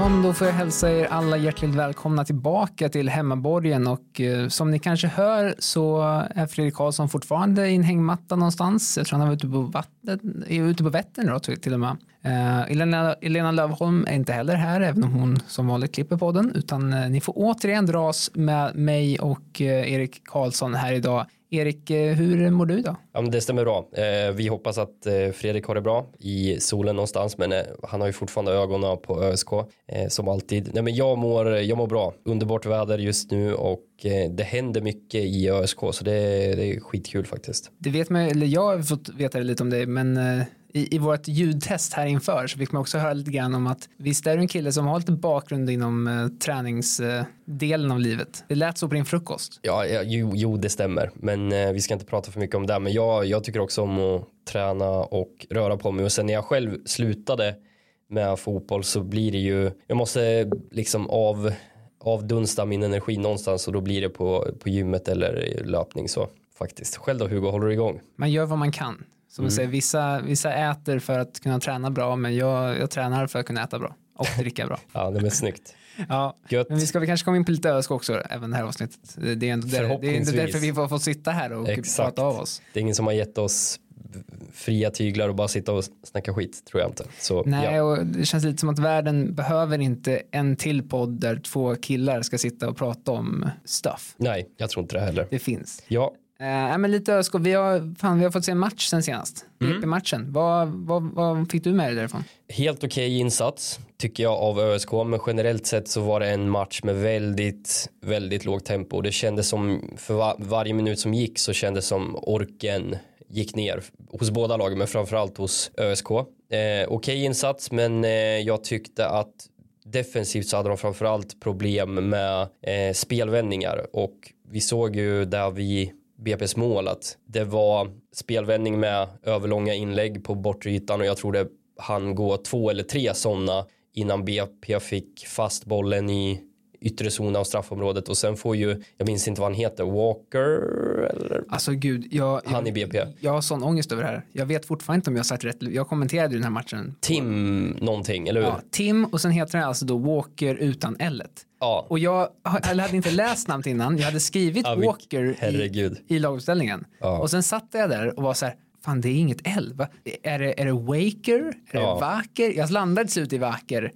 Ja, men då får jag hälsa er alla hjärtligt välkomna tillbaka till hemmaborgen och eh, som ni kanske hör så är Fredrik Karlsson fortfarande i en hängmatta någonstans. Jag tror han är ute på, vattnet, är ute på Vättern då till och med. Eh, Elena, Elena Lövholm är inte heller här, även om hon som vanligt klipper podden, utan eh, ni får återigen dras med mig och eh, Erik Karlsson här idag. Erik, hur mår du idag? Ja, det stämmer bra. Eh, vi hoppas att eh, Fredrik har det bra i solen någonstans, men eh, han har ju fortfarande ögonen på ÖSK eh, som alltid. Nej, men jag mår, jag mår bra. Underbart väder just nu och eh, det händer mycket i ÖSK, så det, det är skitkul faktiskt. Det vet man, eller jag har fått veta lite om det, men eh, i, i vårt ljudtest här inför så fick man också höra lite grann om att visst är du en kille som har lite bakgrund inom eh, träningsdelen eh, av livet. Det lät så på din frukost. Ja, ja jo, jo, det stämmer, men eh, vi ska inte prata för mycket om det. Men jag, jag tycker också om att träna och röra på mig och sen när jag själv slutade med fotboll så blir det ju, jag måste liksom av avdunsta min energi någonstans och då blir det på, på gymmet eller löpning så faktiskt. Själv då Hugo, håller du igång? Man gör vad man kan. Som mm. säger, vissa, vissa äter för att kunna träna bra, men jag, jag tränar för att kunna äta bra och dricka bra. ja, det är snyggt. ja, Gött. men vi ska väl kanske komma in på lite ÖSK också, även det här avsnittet. Det är ändå, där, det är ändå därför vi får, får sitta här och Exakt. prata av oss. Det är ingen som har gett oss fria tyglar och bara sitta och snacka skit, tror jag inte. Så, Nej, ja. och det känns lite som att världen behöver inte en till podd där två killar ska sitta och prata om stuff. Nej, jag tror inte det heller. Det finns. Ja, Eh, men lite ÖSK, vi har, fan, vi har fått se en match sen senast. Mm. matchen vad, vad, vad fick du med dig därifrån? Helt okej okay insats tycker jag av ÖSK, men generellt sett så var det en match med väldigt, väldigt lågt tempo. Det kändes som, för var, varje minut som gick så kändes som orken gick ner hos båda lagen, men framförallt hos ÖSK. Eh, okej okay insats, men eh, jag tyckte att defensivt så hade de framförallt problem med eh, spelvändningar och vi såg ju där vi BP's mål att det var spelvändning med överlånga inlägg på bortre ytan och jag tror det han gå två eller tre sådana innan BP fick fast bollen i yttre zon av straffområdet och sen får ju, jag minns inte vad han heter, Walker eller? Alltså gud, jag, han i BP. Jag har sån ångest över det här. Jag vet fortfarande inte om jag har sagt rätt. Jag kommenterade ju den här matchen. Tim någonting, eller hur? Ja, Tim och sen heter han alltså då Walker utan L. Ja. Och jag hade inte läst namnet innan. Jag hade skrivit ja, Walker i, i laguppställningen. Ja. Och sen satt jag där och var så här, fan det är inget L. Va? Är det, är det Waker? Är det Vaker? Jag landade slut i Vaker.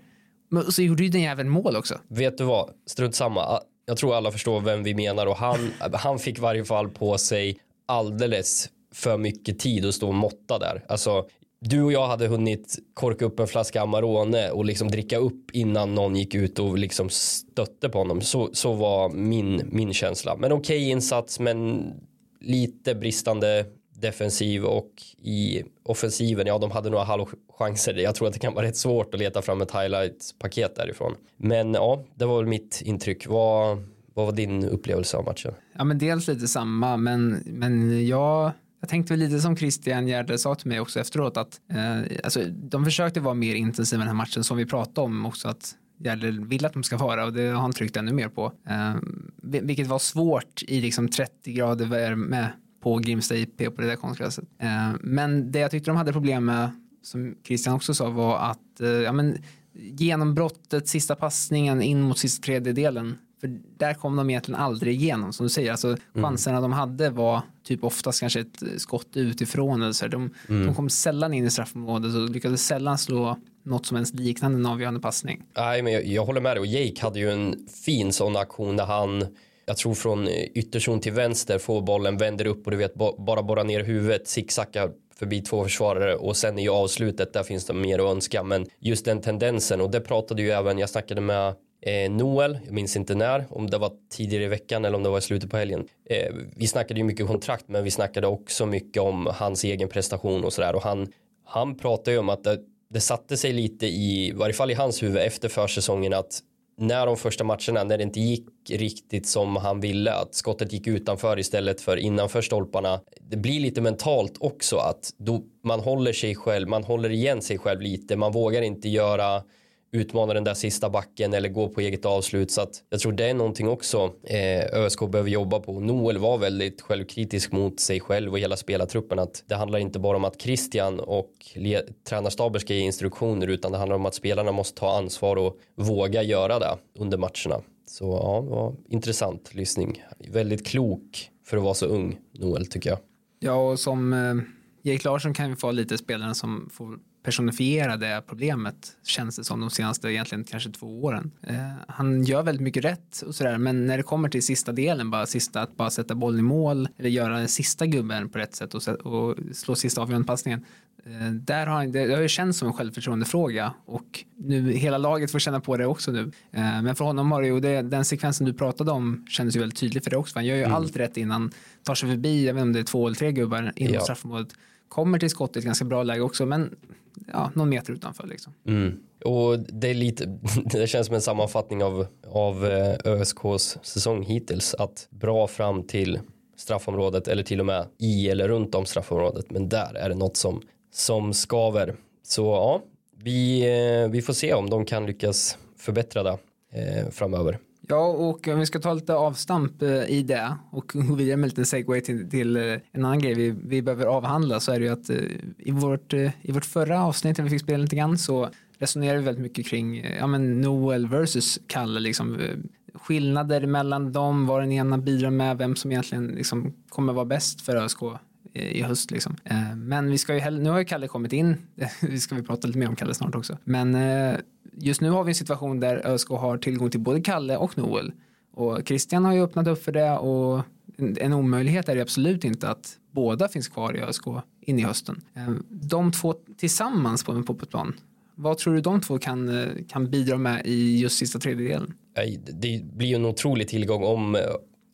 Men så gjorde ju den jäveln mål också. Vet du vad, strunt samma. Jag tror alla förstår vem vi menar och han, han fick varje fall på sig alldeles för mycket tid att stå och måtta där. Alltså, du och jag hade hunnit korka upp en flaska Amarone och liksom dricka upp innan någon gick ut och liksom stötte på honom. Så, så var min, min känsla. Men okej okay insats, men lite bristande defensiv och i offensiven, ja de hade några halvchanser. Jag tror att det kan vara rätt svårt att leta fram ett highlight-paket därifrån. Men ja, det var väl mitt intryck. Vad, vad var din upplevelse av matchen? Ja, men dels lite samma, men, men jag jag tänkte väl lite som Christian Gärde sa till mig också efteråt att eh, alltså, de försökte vara mer intensiva i den här matchen som vi pratade om också att Gärde vill att de ska vara och det har han tryckt ännu mer på. Eh, vilket var svårt i liksom 30 grader värme på Grimsta IP på det där konstgräset. Eh, men det jag tyckte de hade problem med, som Christian också sa, var att eh, ja, men, genombrottet, sista passningen in mot sista tredjedelen för där kom de egentligen aldrig igenom som du säger. Alltså, mm. chanserna de hade var typ oftast kanske ett skott utifrån. Eller så. De, mm. de kom sällan in i straffområdet och lyckades sällan slå något som ens liknande en avgörande passning. Nej, men jag, jag håller med dig och Jake hade ju en fin sån aktion när han jag tror från eh, ytterzon till vänster får bollen, vänder upp och du vet bara borra ner huvudet, zigzacka förbi två försvarare och sen i avslutet, där finns det mer att önska. Men just den tendensen och det pratade ju även, jag snackade med Eh, Noel, jag minns inte när, om det var tidigare i veckan eller om det var i slutet på helgen. Eh, vi snackade ju mycket kontrakt men vi snackade också mycket om hans egen prestation och sådär och han, han pratade ju om att det, det satte sig lite i, i varje fall i hans huvud efter försäsongen att när de första matcherna, när det inte gick riktigt som han ville, att skottet gick utanför istället för innanför stolparna. Det blir lite mentalt också att då man håller sig själv, man håller igen sig själv lite, man vågar inte göra utmana den där sista backen eller gå på eget avslut. Så att jag tror det är någonting också eh, ÖSK behöver jobba på. Noel var väldigt självkritisk mot sig själv och hela spelartruppen. Att det handlar inte bara om att Christian och tränarstaben ska ge instruktioner utan det handlar om att spelarna måste ta ansvar och våga göra det under matcherna. Så ja, det var intressant lyssning. Väldigt klok för att vara så ung, Noel tycker jag. Ja, och som eh, Jake Larsson kan ju få lite spelaren som får personifiera det problemet känns det som de senaste egentligen kanske två åren. Eh, han gör väldigt mycket rätt och sådär men när det kommer till sista delen, bara sista att bara sätta bollen i mål eller göra den sista gubben på rätt sätt och, och slå sista avgörande passningen. Eh, där har han, det har ju känts som en självförtroendefråga och nu hela laget får känna på det också nu. Eh, men för honom har det ju, det, den sekvensen du pratade om kändes ju väldigt tydlig för det också. Han gör ju mm. allt rätt innan, tar sig förbi, jag vet inte om det är två eller tre gubbar inom ja. straffområdet kommer till skott i ett ganska bra läge också, men ja, någon meter utanför. Liksom. Mm. Och det, är lite, det känns som en sammanfattning av, av eh, ÖSKs säsong hittills. Att bra fram till straffområdet eller till och med i eller runt om straffområdet. Men där är det något som, som skaver. Så ja, vi, eh, vi får se om de kan lyckas förbättra det eh, framöver. Ja, och om vi ska ta lite avstamp eh, i det och gå vidare med en liten segway till, till, eh, en annan grej vi, vi behöver avhandla så är det ju att eh, i vårt, i vårt förra avsnitt när vi fick spela lite grann så resonerade vi väldigt mycket kring ja, men Noel versus Kalle. Liksom, skillnader mellan dem, vad den ena bidrar med, vem som egentligen liksom, kommer vara bäst för ÖSK i höst. Liksom. Men vi ska ju, nu har ju Kalle kommit in, vi ska vi prata lite mer om Kalle snart också. Men just nu har vi en situation där ÖSK har tillgång till både Kalle och Noel. Och Christian har ju öppnat upp för det och en omöjlighet är det absolut inte att båda finns kvar i ÖSK in i hösten. Ehm, de två tillsammans på en poppetplan, vad tror du de två kan, eh, kan bidra med i just sista tredjedelen? Det blir ju en otrolig tillgång om eh,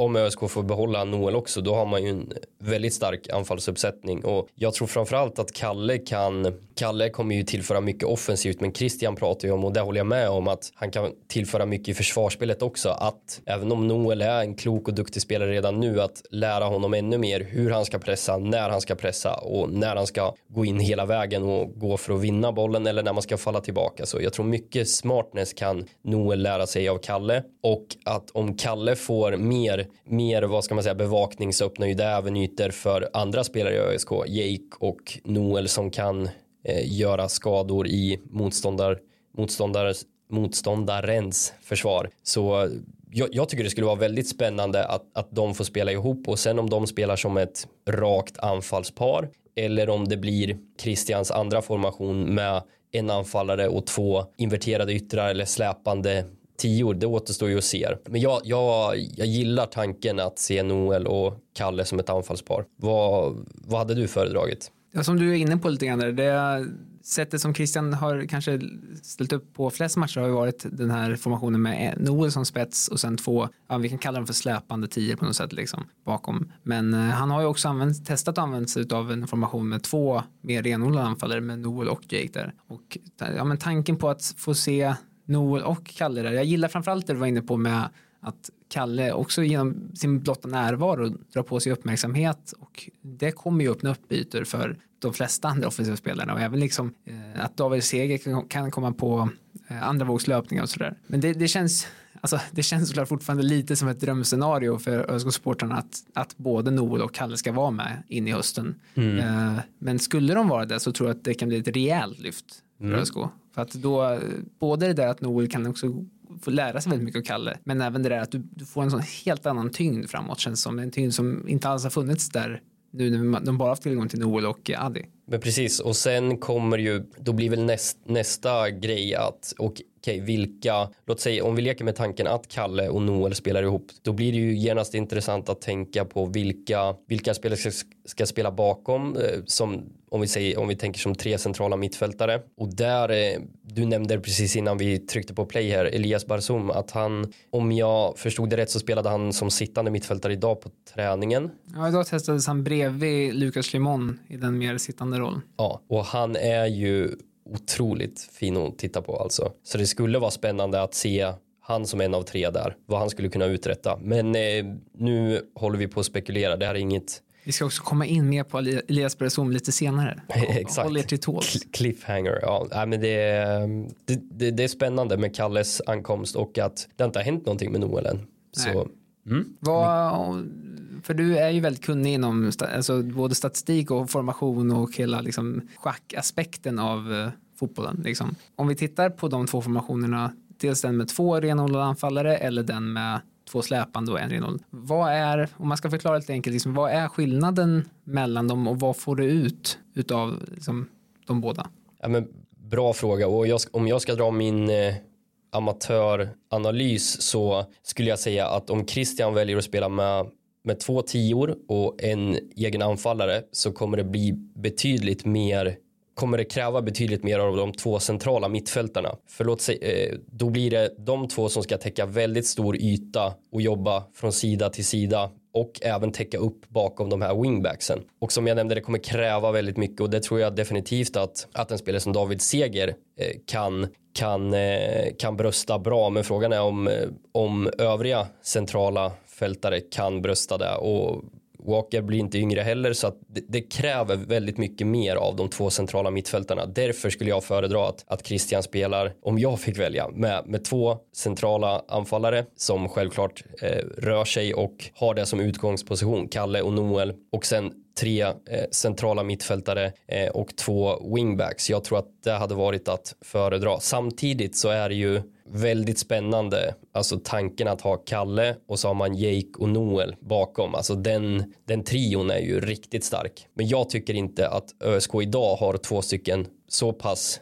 om ÖSK får behålla Noel också då har man ju en väldigt stark anfallsuppsättning. Och jag tror framförallt att Kalle kan Kalle kommer ju tillföra mycket offensivt men Christian pratar ju om och det håller jag med om att han kan tillföra mycket i försvarsspelet också att även om Noel är en klok och duktig spelare redan nu att lära honom ännu mer hur han ska pressa, när han ska pressa och när han ska gå in hela vägen och gå för att vinna bollen eller när man ska falla tillbaka. Så jag tror mycket smartness kan Noel lära sig av Kalle och att om Kalle får mer mer, vad ska man säga, bevakning så öppnar ju det även ytor för andra spelare i ÖSK, Jake och Noel som kan eh, göra skador i motståndar, motståndares, motståndarens försvar. Så jag, jag, tycker det skulle vara väldigt spännande att, att de får spela ihop och sen om de spelar som ett rakt anfallspar eller om det blir Christians andra formation med en anfallare och två inverterade yttrar eller släpande tior, det återstår ju att se. Men jag, jag, jag gillar tanken att se Noel och Kalle som ett anfallspar. Vad, vad hade du föredragit? Ja, som du är inne på lite grann det sättet som Christian har kanske ställt upp på flest matcher har ju varit den här formationen med Noel som spets och sen två, ja, vi kan kalla dem för släpande tior på något sätt liksom bakom. Men eh, han har ju också använt, testat att använda sig av en formation med två mer renodlade anfallare med Noel och Jake där. Och ja, men tanken på att få se Noel och Kalle där. Jag gillar framförallt det du var inne på med att Kalle också genom sin blotta närvaro drar på sig uppmärksamhet och det kommer ju öppna upp ytor för de flesta andra offensiva spelarna och även liksom eh, att David Seger kan komma på eh, andra vågslöpningar och sådär. Men det, det, känns Alltså, det känns såklart fortfarande lite som ett drömscenario för ÖSK-supportrarna att, att både Noel och Kalle ska vara med in i hösten. Mm. Eh, men skulle de vara det så tror jag att det kan bli ett rejält lyft mm. ÖSK. För att då, både det där att Noel kan också få lära sig väldigt mycket av Kalle, men även det där att du, du får en sån helt annan tyngd framåt känns som. En tyngd som inte alls har funnits där nu när de bara haft tillgång till Noel och Adi. Men precis, och sen kommer ju, då blir väl näst, nästa grej att, och okej, vilka, låt säga om vi leker med tanken att Kalle och Noel spelar ihop, då blir det ju genast intressant att tänka på vilka, vilka spelare ska, ska spela bakom, eh, som om vi, säger, om vi tänker som tre centrala mittfältare. Och där, eh, du nämnde precis innan vi tryckte på play här, Elias Barzum, att han, om jag förstod det rätt så spelade han som sittande mittfältare idag på träningen. Ja, idag testades han bredvid Lukas Limon i den mer sittande rollen. Ja, och han är ju otroligt fin att titta på alltså. Så det skulle vara spännande att se han som en av tre där, vad han skulle kunna uträtta. Men eh, nu håller vi på att spekulera, det här är inget vi ska också komma in mer på Elias Beresum lite senare. Exakt. Håll er till tåls. Cliffhanger, ja. Nej, men det, det, det, det, är spännande med Kalles ankomst och att det inte har hänt någonting med Noel än. Så, mm. Vad, för du är ju väldigt kunnig inom alltså, både statistik och formation och hela liksom, schackaspekten av eh, fotbollen. Liksom. Om vi tittar på de två formationerna, dels den med två renodlade anfallare eller den med två släpande och en renodlad. Vad är, om man ska förklara lite enkelt, liksom, vad är skillnaden mellan dem och vad får du ut utav liksom, de båda? Ja, men, bra fråga och jag, om jag ska dra min eh, amatöranalys så skulle jag säga att om Christian väljer att spela med med två tior och en egen anfallare så kommer det bli betydligt mer kommer det kräva betydligt mer av de två centrala mittfältarna. För låt säga, eh, då blir det de två som ska täcka väldigt stor yta och jobba från sida till sida och även täcka upp bakom de här wingbacksen. Och som jag nämnde, det kommer kräva väldigt mycket och det tror jag definitivt att, att en spelare som David Seger eh, kan, kan, eh, kan brösta bra. Men frågan är om, om övriga centrala mittfältare kan brösta det och Walker blir inte yngre heller så att det, det, kräver väldigt mycket mer av de två centrala mittfältarna. Därför skulle jag föredra att, att Christian spelar, om jag fick välja, med, med två centrala anfallare som självklart eh, rör sig och har det som utgångsposition, Kalle och Noel och sen tre eh, centrala mittfältare eh, och två wingbacks. Jag tror att det hade varit att föredra. Samtidigt så är det ju väldigt spännande, alltså tanken att ha Kalle och så har man Jake och Noel bakom, alltså den, den trion är ju riktigt stark. Men jag tycker inte att ÖSK idag har två stycken så pass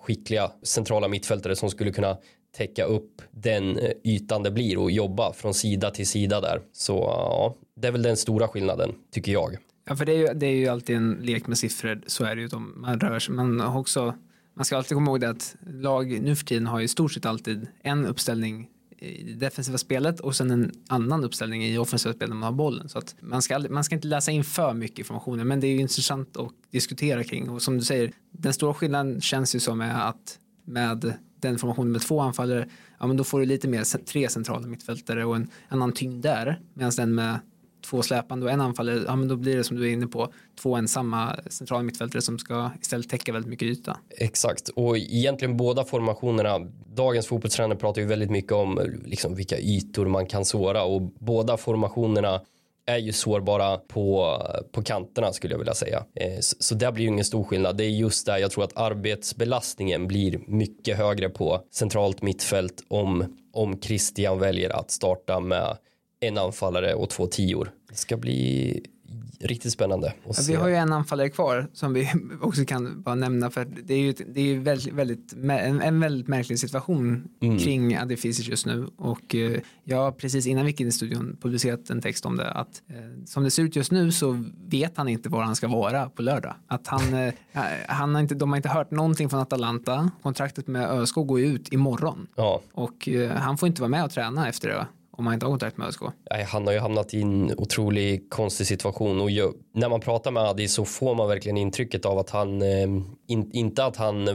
skickliga centrala mittfältare som skulle kunna täcka upp den eh, ytan det blir och jobba från sida till sida där. Så ja, det är väl den stora skillnaden tycker jag. Ja, för det är ju, det är ju alltid en lek med siffror, så är det ju. Man rör sig, man har också man ska alltid komma ihåg det att lag nu för tiden har i stort sett alltid en uppställning i det defensiva spelet och sen en annan uppställning i offensiva spelet när man har bollen. Så att man, ska, man ska inte läsa in för mycket information men det är ju intressant att diskutera kring och som du säger, den stora skillnaden känns ju som är att med den formationen med två anfallare, ja men då får du lite mer tre centrala mittfältare och en annan tyngd där. Medan den med två släpande och en anfallare, ja men då blir det som du är inne på, två ensamma centrala mittfältare som ska istället täcka väldigt mycket yta. Exakt, och egentligen båda formationerna, dagens fotbollstränare pratar ju väldigt mycket om liksom, vilka ytor man kan såra och båda formationerna är ju sårbara på, på kanterna skulle jag vilja säga. Eh, så, så där blir ju ingen stor skillnad. Det är just där jag tror att arbetsbelastningen blir mycket högre på centralt mittfält om, om Christian väljer att starta med en anfallare och två tior. Det ska bli riktigt spännande. Ja, vi har ju en anfallare kvar som vi också kan bara nämna för det är ju, det är ju väldigt, väldigt, en, en väldigt märklig situation mm. kring Adefisic just nu och eh, jag har precis innan vi gick in i studion publicerat en text om det att eh, som det ser ut just nu så vet han inte var han ska vara på lördag. Att han, eh, han har inte, de har inte hört någonting från Atalanta. Kontraktet med ÖSK går ut imorgon ja. och han får inte vara med och träna efter det om han inte har kontakt med ÖSK? Han har ju hamnat i en otrolig konstig situation och ju, när man pratar med Adi så får man verkligen intrycket av att han, ehm, in, inte att han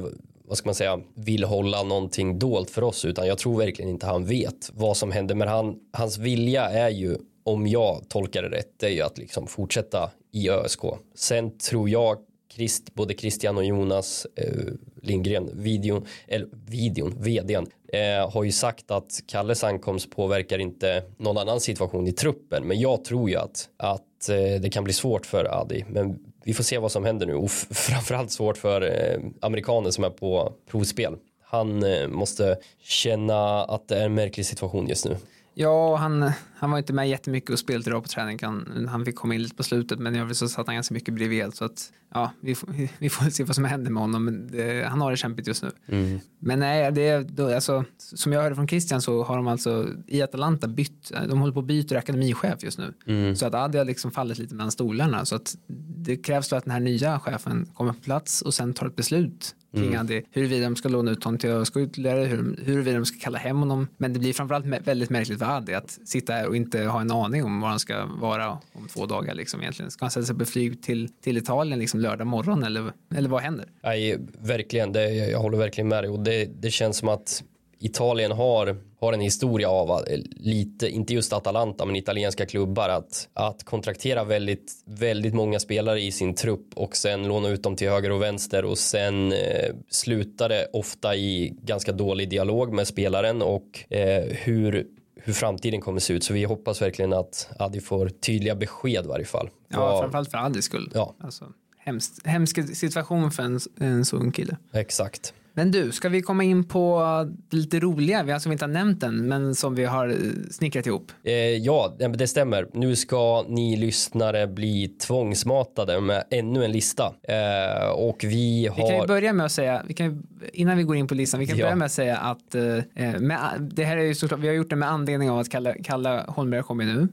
vad ska man säga, vill hålla någonting dolt för oss utan jag tror verkligen inte han vet vad som händer men han, hans vilja är ju om jag tolkar det rätt det är ju att liksom fortsätta i ÖSK. Sen tror jag Christ, både Christian och Jonas eh, Lindgren, videon, eller videon, vdn, eh, har ju sagt att Kalles ankomst påverkar inte någon annan situation i truppen. Men jag tror ju att, att eh, det kan bli svårt för Adi. Men vi får se vad som händer nu och framförallt svårt för eh, amerikanen som är på provspel. Han eh, måste känna att det är en märklig situation just nu. Ja, han, han var inte med jättemycket och spelade idag på träning. Han, han fick komma in lite på slutet men i övrigt så satt han ganska mycket bredvid så att ja, vi, får, vi får se vad som händer med honom. Men det, han har det kämpigt just nu. Mm. Men nej, det, då, alltså, som jag hörde från Christian så har de alltså i Atalanta bytt, de håller på att byta akademichef just nu. Mm. Så att Adi har liksom fallit lite mellan stolarna. Så att det krävs då att den här nya chefen kommer på plats och sen tar ett beslut kring Mm. Adi. Huruvida de ska låna ut honom till ÖSK ytterligare, hur, huruvida de ska kalla hem honom. Men det blir framförallt väldigt märkligt för Adi att sitta här och inte ha en aning om var han ska vara om två dagar liksom egentligen. Ska han sätta sig på flyg till, till Italien liksom lördag morgon eller, eller vad händer? Nej, verkligen. Det, jag håller verkligen med dig. Och det, det känns som att Italien har, har en historia av eh, lite, inte just Atalanta, men italienska klubbar att, att kontraktera väldigt, väldigt många spelare i sin trupp och sen låna ut dem till höger och vänster och sen eh, slutar det ofta i ganska dålig dialog med spelaren och eh, hur hur framtiden kommer se ut. Så vi hoppas verkligen att Adi får tydliga besked i varje fall. Ja, Vad- framförallt för Adis skull. Ja. Alltså, hemskt, hemsk situation för en, en så ung kille. exakt. Men du, ska vi komma in på det lite roliga, vi har som vi inte har nämnt än, men som vi har eh, snickrat ihop. Eh, ja, det stämmer. Nu ska ni lyssnare bli tvångsmatade med ännu en lista. Eh, och vi Vi kan ju har... börja med att säga, vi kan, innan vi går in på listan, vi kan Ja. börja med att säga att eh, med, det här är ju såklart, vi har gjort det med anledning av att Kalle, Kalle Holmberg kommer nu.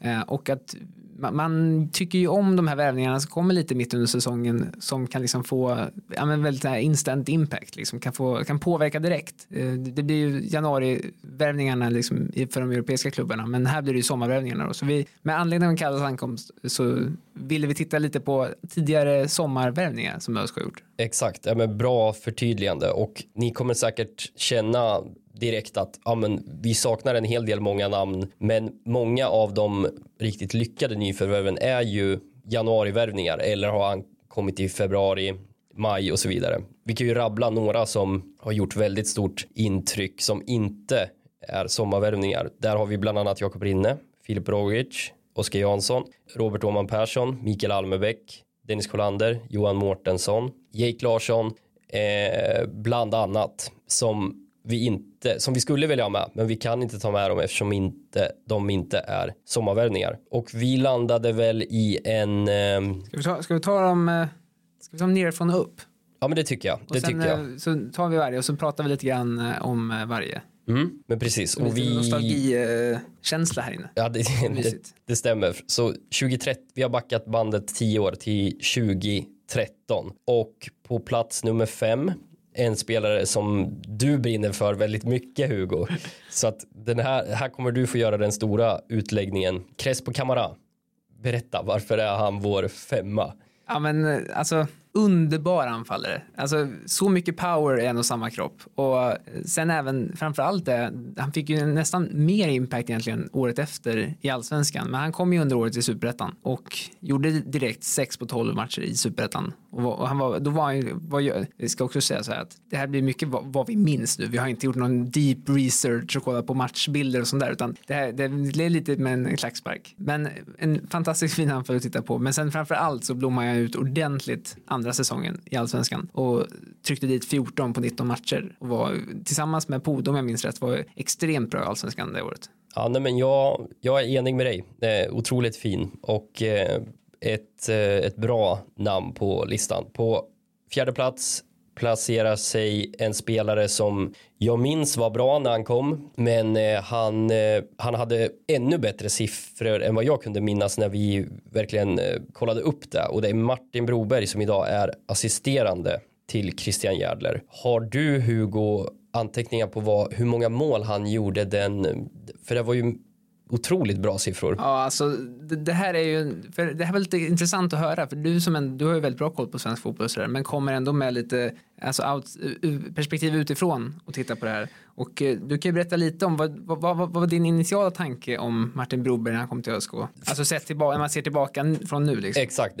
Eh, och att man, man tycker ju om de här värvningarna som kommer lite mitt under säsongen som kan liksom få ja, men väldigt här instant impact, liksom, kan, få, kan påverka direkt. Eh, det blir ju januarivärvningarna liksom, för de europeiska klubbarna men här blir det ju sommarvärvningarna. Då. Så vi, med anledning av Kallas ankomst så ville vi titta lite på tidigare sommarvärvningar som ÖSK har gjort. Exakt, ja, men bra förtydligande och ni kommer säkert känna direkt att ja, men vi saknar en hel del många namn men många av de riktigt lyckade nyförvärven är ju januarivärvningar eller har ankommit i februari, maj och så vidare. Vi kan ju rabbla några som har gjort väldigt stort intryck som inte är sommarvärvningar. Där har vi bland annat Jakob Rinne, Filip Rogic, Oskar Jansson, Robert Åman Persson, Mikael Almebäck, Dennis Kollander, Johan Mårtensson, Jake Larsson, eh, bland annat som vi inte, som vi skulle vilja ha med, men vi kan inte ta med dem eftersom inte, de inte är sommarvärvningar. Och vi landade väl i en, eh, Ska vi ta, ska vi ta dem, eh, ska vi ta dem nerifrån och upp? ja men det tycker jag, Och det sen tycker jag. eh, så tar vi varje och så pratar vi lite grann eh, om varje. Mm, men precis. Så Och vi, nostalgikänsla här inne. Ja, det, det, det stämmer. Så 2013, vi har backat bandet 10 år till 2013 och på plats nummer fem en spelare som du brinner för väldigt mycket Hugo. Så att den här, här kommer du få göra den stora utläggningen. Crespo Camara, berätta varför är han vår femma? Ja men eh, alltså underbar anfallare. Alltså så mycket power i en och samma kropp. Och sen även framförallt det, han fick ju nästan mer impact egentligen året efter i allsvenskan. Men han kom ju under året i superettan och gjorde direkt 6 på 12 matcher i superettan. Och, han var, då var han ju, var ju, jag ska också säga så här att det här blir mycket vad, vad vi minns nu. Vi har inte gjort någon deep research och kollat på matchbilder och sånt där utan det, här, det är lite med en klackspark. Men en fantastiskt fin anfall att titta på. Men sen framför allt så blommar jag ut ordentligt andra säsongen i allsvenskan och tryckte dit 14 på 19 matcher och var tillsammans med Podo om jag minns rätt var extremt bra i allsvenskan det året. Ja, nej, men jag, jag är enig med dig. Eh, otroligt fin och eh, ett, eh, ett bra namn på listan. På fjärde plats placerar sig en spelare som jag minns var bra när han kom men eh, han, eh, han hade ännu bättre siffror än vad jag kunde minnas när vi verkligen eh, kollade upp det och det är Martin Broberg som idag är assisterande till Christian Järdler. Har du Hugo anteckningar på vad, hur många mål han gjorde den, för det var ju otroligt bra siffror. Ja, alltså det, det här är ju, det här var lite intressant att höra, för du som en, du har ju väldigt bra koll på svensk fotboll och sådär, men kommer ändå med lite alltså out, perspektiv utifrån och titta på det här. Och eh, du kan ju berätta lite om vad, vad, vad, vad var din initiala tanke om Martin Broberg när han kom till ÖSK? Alltså sett tillbaka, när man ser tillbaka från nu liksom. Exakt,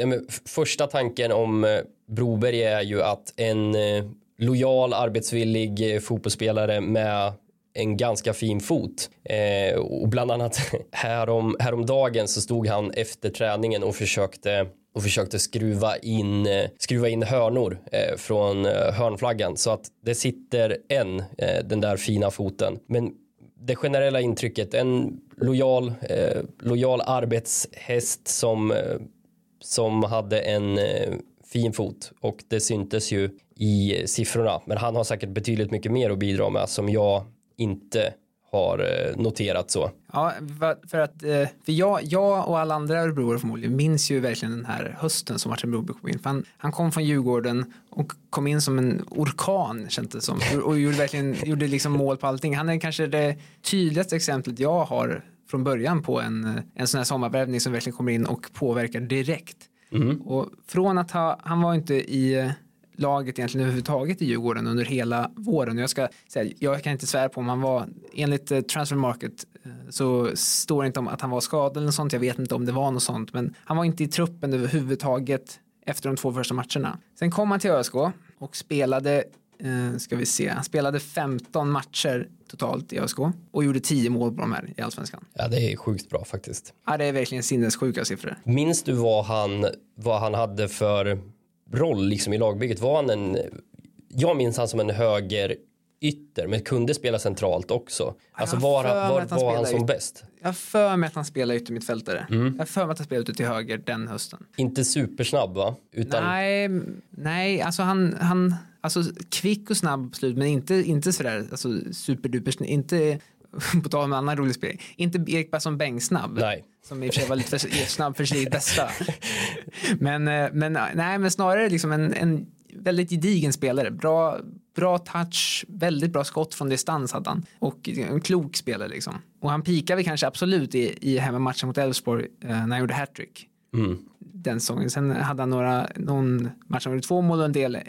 första tanken om eh, Broberg är ju att en eh, lojal, arbetsvillig fotbollsspelare med en ganska fin fot. Eh, och bland annat härom, häromdagen så stod han efter träningen och försökte och försökte skruva in, eh, skruva in hörnor eh, från eh, hörnflaggan så att det sitter en, eh, den där fina foten. Men det generella intrycket, en lojal, eh, lojal arbetshäst som, eh, som hade en fin fot och det syntes ju i siffrorna. Men han har säkert betydligt mycket mer att bidra med som jag inte har eh, noterat så. Ja, för att eh, för jag, jag och alla andra örebroare förmodligen minns ju verkligen den här hösten som Martin Broberg kom in. För han, han kom från Djurgården och kom in som en orkan kändes det som och gjorde verkligen gjorde liksom mål på allting. Han är kanske det tydligaste exemplet jag har från början på en, en sån här sommarvärvning som verkligen kommer in och påverkar direkt. Mm. Och från att ha, han var inte i laget egentligen överhuvudtaget i Djurgården under hela våren. Jag, ska säga, jag kan inte svära på om han var, enligt eh, Transfer Market eh, så står det inte om att han var skadad eller sånt. Jag vet inte om det var något sånt, men han var inte i truppen överhuvudtaget efter de två första matcherna. Sen kom han till ÖSK och spelade eh, ska vi se, han spelade 15 matcher totalt i ÖSK och gjorde 10 mål på de här i allsvenskan. Ja, det är sjukt bra faktiskt. Ja, det är verkligen sinnessjuka siffror. Minns du vad han, vad han hade för roll liksom i lagbygget? Var han en, jag minns han som en höger ytter men kunde spela centralt också. Alltså var, var, var, var han som bäst? Jag har för mig att han spelade yttermittfältare. Mm. Jag har för mig att han spelade ute till höger den hösten. Inte supersnabb va? Utan... Nej, nej, alltså han, han, alltså kvick och snabb på slut men inte, inte sådär alltså superduper, inte på tal om en annan rolig spelare, inte Erik Persson Beng-snabb. Nej. Som i och för sig var lite för snabb för sitt bästa. men, eh, men, nej, men snarare liksom en, en väldigt gedigen spelare. Bra, bra touch, väldigt bra skott från distans hade han. Och en klok spelare liksom. Och han pikade kanske absolut i, i hemmamatchen mot Elfsborg eh, när han gjorde hattrick. Mm. Den säsongen. Sen hade han några, någon match han två mål och en del, eh,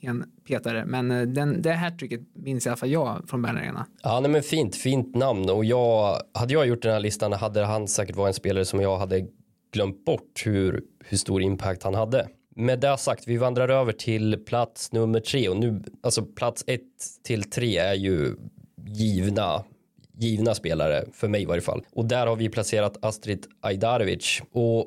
en petare. Men eh, den, det hattricket minns i alla fall jag från Bern Arena. Ja, nej, men fint, fint namn. Och jag, hade jag gjort den här listan hade han säkert varit en spelare som jag hade glömt bort hur, hur stor impact han hade. Med det sagt, vi vandrar över till plats nummer tre och nu, alltså plats ett till tre är ju givna givna spelare för mig i varje fall. Och där har vi placerat Astrid Ajdarevic och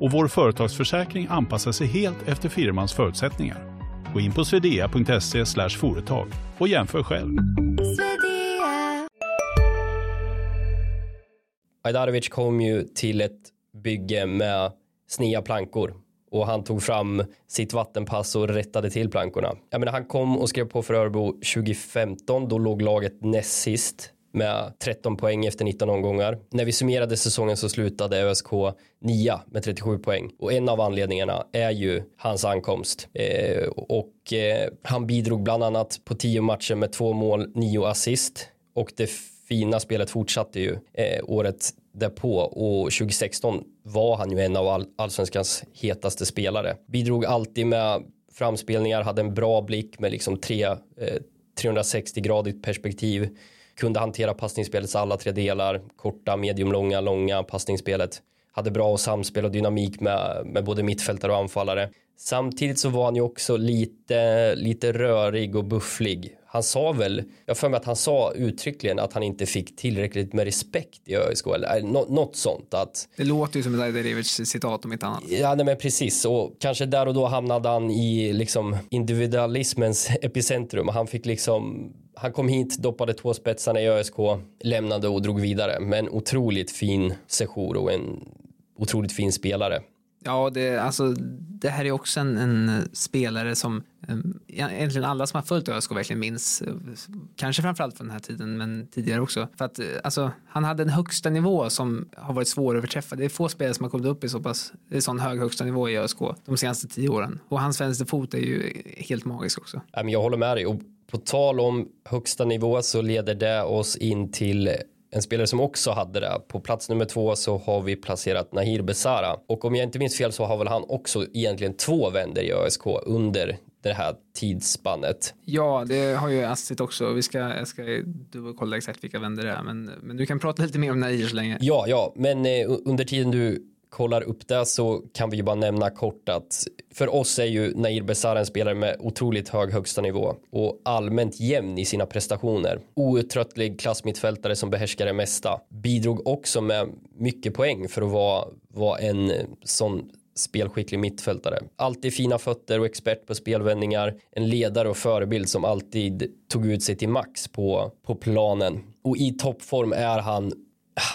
och vår företagsförsäkring anpassar sig helt efter firmans förutsättningar. Gå in på swedea.se företag och jämför själv. Ajdarovic kom ju till ett bygge med snea plankor och han tog fram sitt vattenpass och rättade till plankorna. Jag menar, han kom och skrev på för Örbo 2015. Då låg laget näst sist med 13 poäng efter 19 omgångar. När vi summerade säsongen så slutade ÖSK 9 med 37 poäng. Och en av anledningarna är ju hans ankomst. Eh, och eh, han bidrog bland annat på 10 matcher med två mål, 9 assist. Och det fina spelet fortsatte ju eh, året därpå. Och 2016 var han ju en av all allsvenskans hetaste spelare. Bidrog alltid med framspelningar, hade en bra blick med liksom tre, eh, 360-gradigt perspektiv kunde hantera passningsspelets alla tre delar, korta, medium, långa, långa passningsspelet. Hade bra samspel och dynamik med, med både mittfältare och anfallare. Samtidigt så var han ju också lite, lite rörig och bufflig. Han sa väl, jag för mig att han sa uttryckligen att han inte fick tillräckligt med respekt i ÖSK eller något sånt. Att, det låter ju som ett Ajdarevic citat om inte annat. Ja, nej, men precis och kanske där och då hamnade han i liksom individualismens epicentrum. Han fick liksom han kom hit, doppade två spetsarna i ÖSK, lämnade och drog vidare. Men otroligt fin sejour och en otroligt fin spelare. Ja, det, alltså, det här är också en, en spelare som um, egentligen alla som har följt ÖSK verkligen minns. Kanske framförallt från den här tiden, men tidigare också. För att alltså, han hade en högsta nivå som har varit svår att överträffa. Det är få spelare som har kommit upp i så pass i sån hög högsta nivå i ÖSK de senaste tio åren. Och hans vänsterfot är ju helt magisk också. Jag håller med dig. På tal om högsta nivå så leder det oss in till en spelare som också hade det. På plats nummer två så har vi placerat Nahir Besara och om jag inte minns fel så har väl han också egentligen två vänder i ÖSK under det här tidsspannet. Ja, det har ju Astrid också. Vi ska, jag ska dubbelkolla exakt vilka vänder det är, men, men du kan prata lite mer om Nair så länge. Ja, ja, men eh, under tiden du kollar upp det så kan vi ju bara nämna kort att för oss är ju Nair Besar en spelare med otroligt hög högsta nivå och allmänt jämn i sina prestationer. Outtröttlig klassmittfältare som behärskar det mesta. Bidrog också med mycket poäng för att vara, vara en eh, sån spelskicklig mittfältare. Alltid fina fötter och expert på spelvändningar. En ledare och förebild som alltid tog ut sig till max på, på planen. Och i toppform är han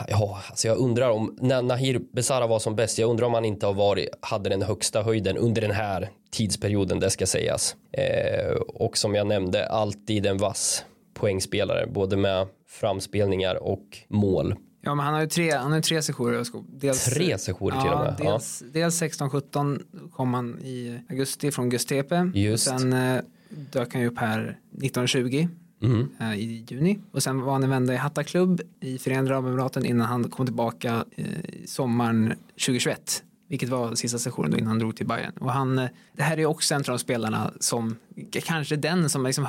Ja, alltså jag undrar om när Nahir Besara var som bäst. Jag undrar om han inte har varit, hade den högsta höjden under den här tidsperioden, det ska sägas. Eh, och som jag nämnde, alltid en vass poängspelare, både med framspelningar och mål. Ja, men han har ju tre, han har tre sessioner. Dels, tre sessioner till ja, och med. Dels, ja. dels 16-17 kom han i augusti från Gustepe. Just. Och sen eh, dök han ju upp här 1920 mm. eh, i juni. Och sen var han en vända i Hatta Klubb i Förenade Arabemiraten innan han kom tillbaka eh, sommaren 2021. Vilket var sista sessionen då innan han drog till Bayern. Och han, eh, det här är också en av de spelarna som kanske den som liksom,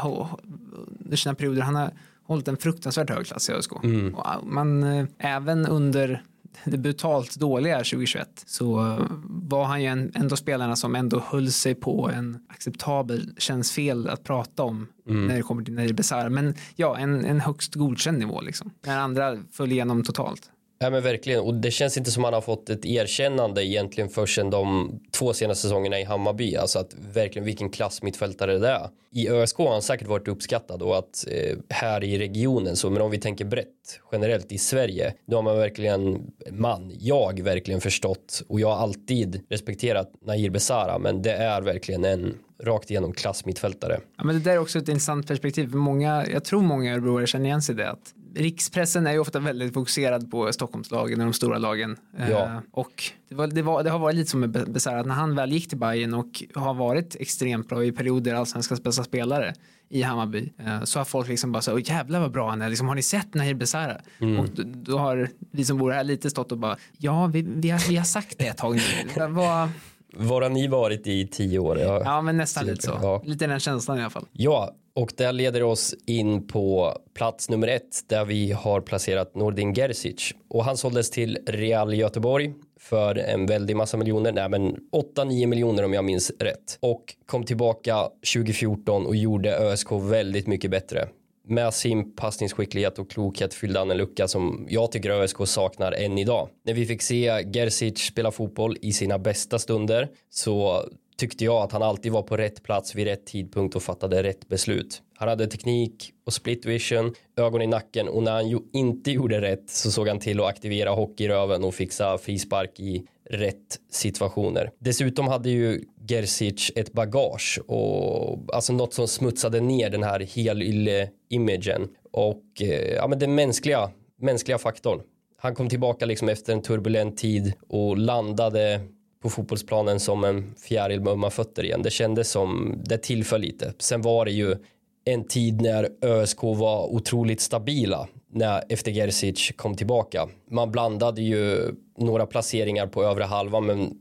under sina perioder han har hållit en fruktansvärt hög klass i ÖSK. Mm. Och man, även under det brutalt dåliga 2021 så var han ju en, ändå spelarna som ändå höll sig på en acceptabel, känns fel att prata om mm. när det kommer till Nair Besara. Men ja, en, en högst godkänd nivå liksom. När andra föll igenom totalt. Ja men verkligen och det känns inte som han har fått ett erkännande egentligen förrän de två senaste säsongerna i Hammarby. Alltså att verkligen vilken klass mittfältare det är. I ÖSK har han säkert varit uppskattad och att eh, här i regionen så men om vi tänker brett generellt i Sverige då har man verkligen man, jag verkligen förstått och jag har alltid respekterat Nahir Besara men det är verkligen en rakt igenom klassmittfältare. Ja, men det där är också ett intressant perspektiv. Många, jag tror många örebroare känner igen sig i det. Att rikspressen är ju ofta väldigt fokuserad på Stockholmslagen och de stora lagen. Ja. Eh, och det, var, det, var, det, har varit lite som med Besara, att när han väl gick till Bayern och har varit extremt bra i perioder allsvenskans bästa spelare i Hammarby eh, så har folk liksom bara så jävlar vad bra han är, liksom, har ni sett Nahir Besara? Mm. Och då, då, har vi som bor här lite stått och bara ja vi, vi, har, vi har sagt det ett tag nu. Vad, var har ni varit i tio år? Ja, ja men nästan lite så. Ja. Lite den känslan i alla fall. Ja, och det leder oss in på plats nummer ett där vi har placerat Nordin Gerzic. Och han såldes till Real Göteborg för en väldig massa miljoner, nej men 8-9 miljoner om jag minns rätt. Och kom tillbaka 2014 och gjorde ÖSK väldigt mycket bättre med sin passningsskicklighet och klokhet fyllde han en lucka som jag tycker ÖSK saknar än idag. När vi fick se Gerzic spela fotboll i sina bästa stunder så tyckte jag att han alltid var på rätt plats vid rätt tidpunkt och fattade rätt beslut. Han hade teknik och split vision, ögon i nacken och när han inte gjorde rätt så såg han till att aktivera hockeyröven och fixa frispark i rätt situationer. Dessutom hade ju Gerzic ett bagage och alltså något som smutsade ner den här helylle-imagen och eh, ja, men den mänskliga, mänskliga faktorn. Han kom tillbaka liksom efter en turbulent tid och landade på fotbollsplanen som en fjäril med ömma fötter igen. Det kändes som det tillföll lite. Sen var det ju en tid när ÖSK var otroligt stabila när efter Gerzic kom tillbaka. Man blandade ju några placeringar på övre halvan men